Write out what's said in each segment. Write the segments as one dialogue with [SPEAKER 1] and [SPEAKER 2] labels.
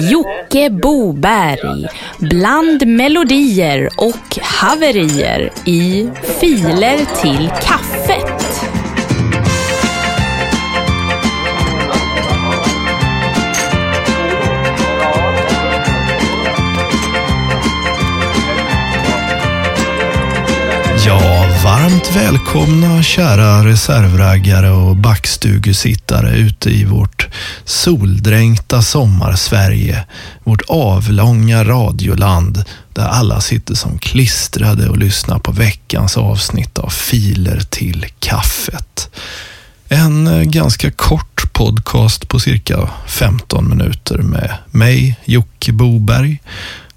[SPEAKER 1] Jocke Boberg bland melodier och haverier i Filer till kaffet.
[SPEAKER 2] Varmt välkomna kära reservraggare och backstugusittare ute i vårt soldränkta sommarsverige. Vårt avlånga radioland där alla sitter som klistrade och lyssnar på veckans avsnitt av Filer till kaffet. En eh, ganska kort podcast på cirka 15 minuter med mig, Jocke Boberg,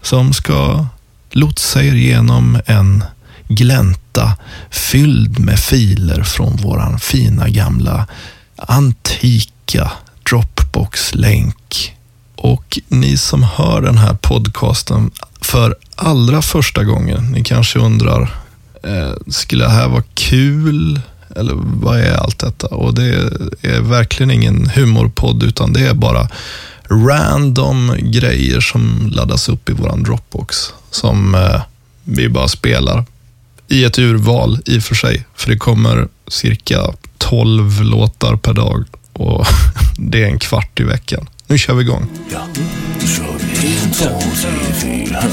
[SPEAKER 2] som ska lotsa er genom en glänta fylld med filer från våran fina gamla antika Dropbox-länk. Och ni som hör den här podcasten för allra första gången, ni kanske undrar, eh, skulle det här vara kul? Eller vad är allt detta? Och det är verkligen ingen humorpodd, utan det är bara random grejer som laddas upp i våran Dropbox. Som eh, vi bara spelar i ett urval i och för sig. För det kommer cirka 12 låtar per dag och det är en kvart i veckan. Nu kör vi igång.
[SPEAKER 3] Ja, nu kör vi. En, två, tre, fyra.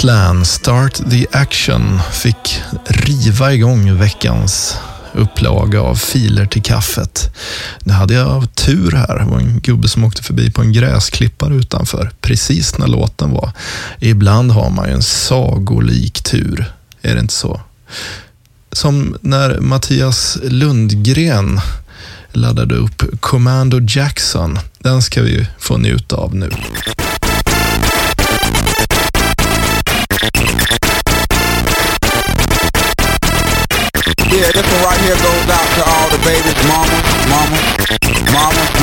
[SPEAKER 2] Wasteland Start the Action fick riva igång veckans upplaga av filer till kaffet. Det hade jag tur här. Det var en gubbe som åkte förbi på en gräsklippare utanför precis när låten var. Ibland har man ju en sagolik tur, är det inte så? Som när Mattias Lundgren laddade upp Commando Jackson. Den ska vi få njuta av nu.
[SPEAKER 4] Right here goes out to all the babies, mama, mama, mama,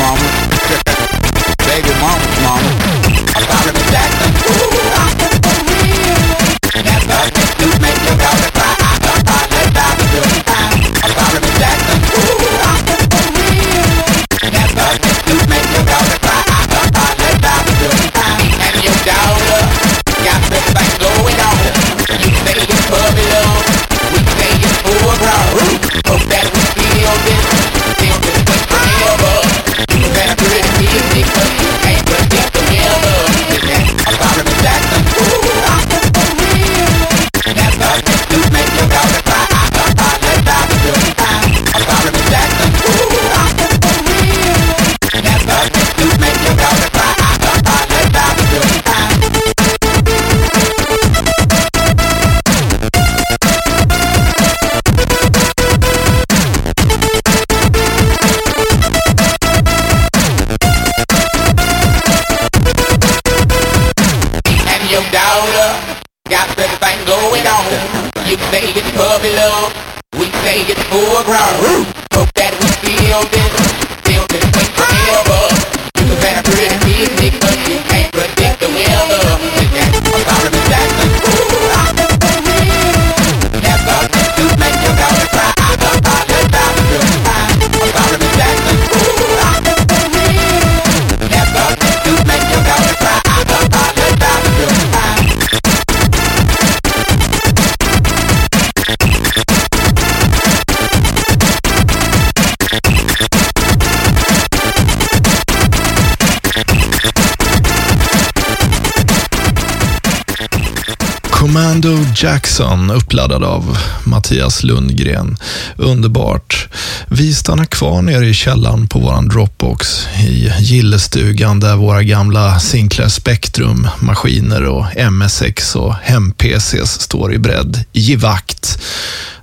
[SPEAKER 4] Jackson
[SPEAKER 2] uppladdad av Mattias Lundgren. Underbart. Vi stannar kvar nere i källaren på våran Dropbox i gillestugan där våra gamla Sinclair Spectrum-maskiner och MSX och hem-PCs står i bredd givakt.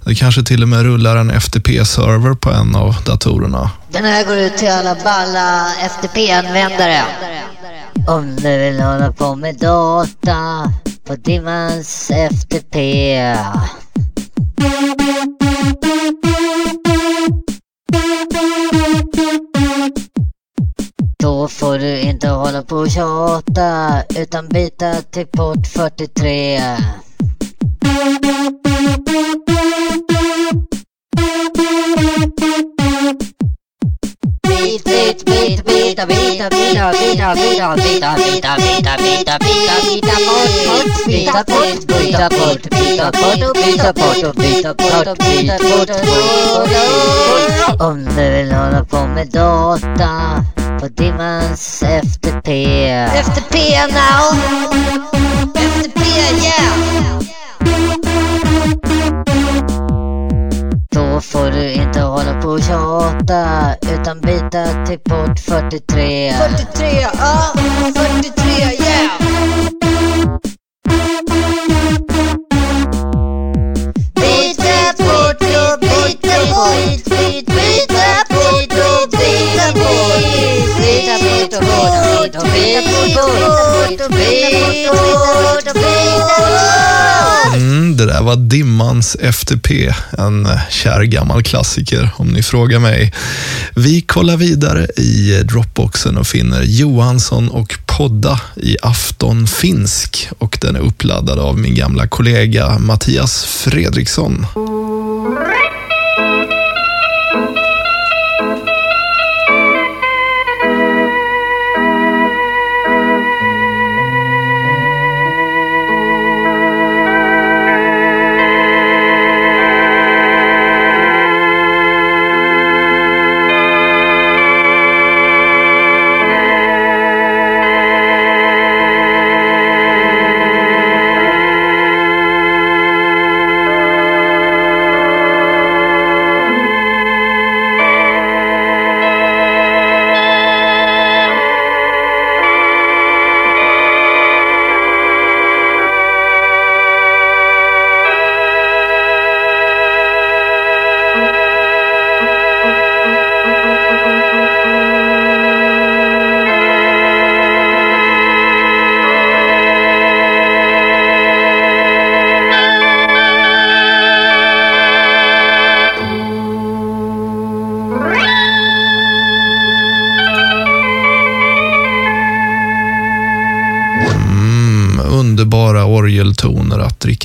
[SPEAKER 2] Det kanske till och med rullar en FTP-server på en av datorerna.
[SPEAKER 5] Den här går ut till alla balla FTP-användare. Om du vill hålla på med data på Dimmans FTP. Då får du inte hålla på och tjata utan byta till port 43. Beat, beat, beat, beat vita, vita, vita, vita, vita, vita, vita, vita, vita, vita, vita, vita, bort, vita, bort, vita, bort, vita, bort, vita, bort, vita, bort, bort. Om du vill hålla på med data på Dimmans FTP. FTP now!
[SPEAKER 2] Dimmans FTP, en kär gammal klassiker om ni frågar mig. Vi kollar vidare i Dropboxen och finner Johansson och Podda i Afton Finsk och den är uppladdad av min gamla kollega Mattias Fredriksson.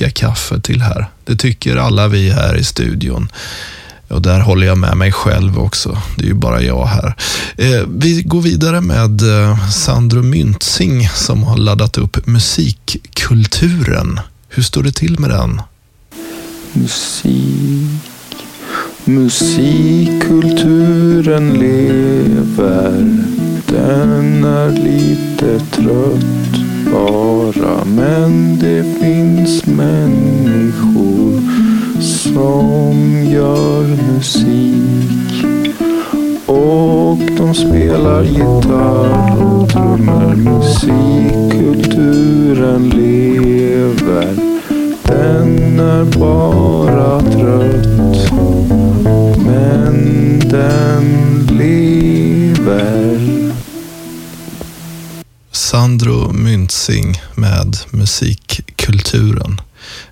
[SPEAKER 2] Dricka kaffe till här. Det tycker alla vi här i studion. Och där håller jag med mig själv också. Det är ju bara jag här. Eh, vi går vidare med eh, Sandro Myntzing som har laddat upp musikkulturen. Hur står det till med den?
[SPEAKER 6] Musik, musikkulturen lever. Den är lite trött bara. Men det finns människor som gör musik. Och de spelar gitarr och trummor. Musikkulturen lever. Den är bara trött. Men den lever.
[SPEAKER 2] Sandro Myntzing med musikkulturen.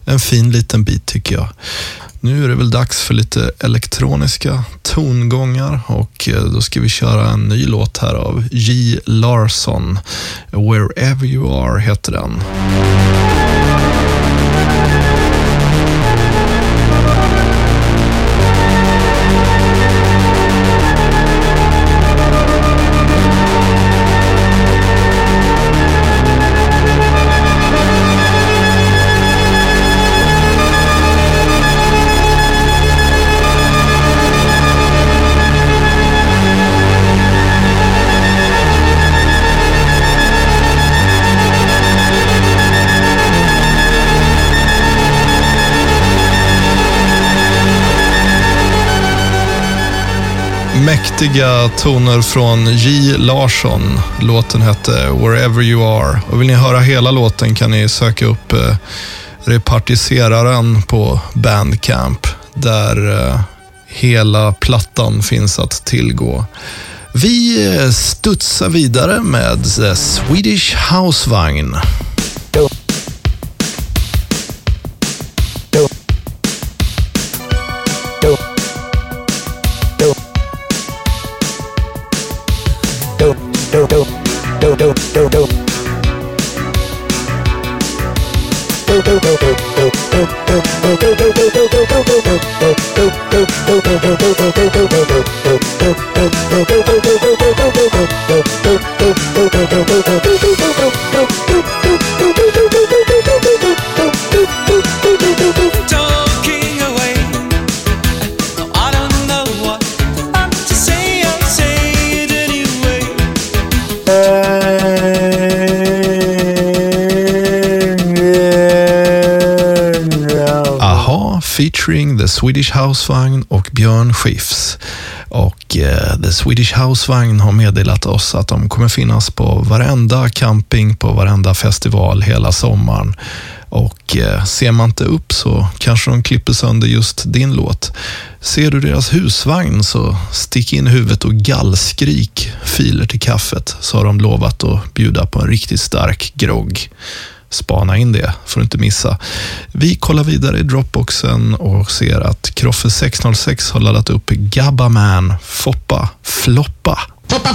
[SPEAKER 2] en fin liten bit tycker jag. Nu är det väl dags för lite elektroniska tongångar och eh, då ska vi köra en ny låt här av J. Larsson. Wherever you are heter den. Mäktiga toner från J. Larsson. Låten hette Wherever You Are. Och vill ni höra hela låten kan ni söka upp eh, Repartiseraren på Bandcamp. Där eh, hela plattan finns att tillgå. Vi eh, studsar vidare med The Swedish Housevagn. Featuring The Swedish Housevagn och Björn Skifs. Och eh, The Swedish Housevagn har meddelat oss att de kommer finnas på varenda camping, på varenda festival hela sommaren. Och eh, ser man inte upp så kanske de klipper sönder just din låt. Ser du deras husvagn så stick in huvudet och gallskrik filer till kaffet så har de lovat att bjuda på en riktigt stark grogg. Spana in det, får du inte missa. Vi kollar vidare i Dropboxen och ser att Kroffe 606 har laddat upp Gabba Man, Foppa, Floppa. Foppa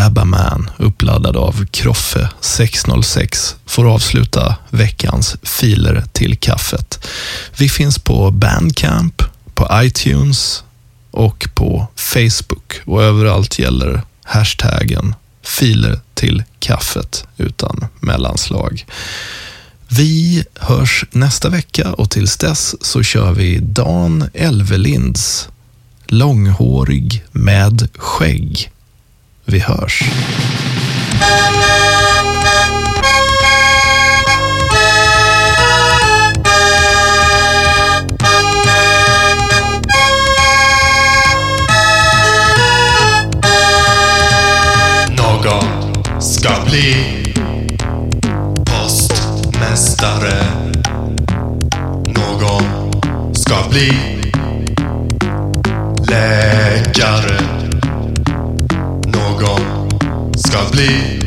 [SPEAKER 2] Gabba Man uppladdad av Kroffe 606 får avsluta veckans filer till kaffet. Vi finns på Bandcamp, på iTunes och på Facebook och överallt gäller hashtaggen filer till kaffet utan mellanslag. Vi hörs nästa vecka och tills dess så kör vi Dan Elvelinds Långhårig med skägg. Vi hörs.
[SPEAKER 7] Någon ska bli postmästare. Någon ska bli läkare. Godly.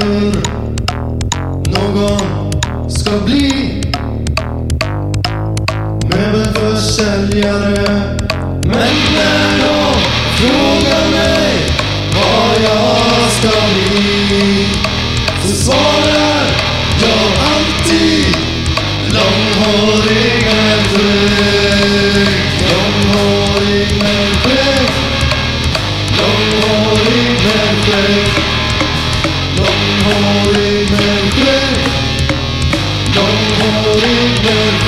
[SPEAKER 7] Hur. Någon ska bli möbelförsäljare. Men när de frågar mig vad jag ska bli så svarar jag alltid långhårig med movement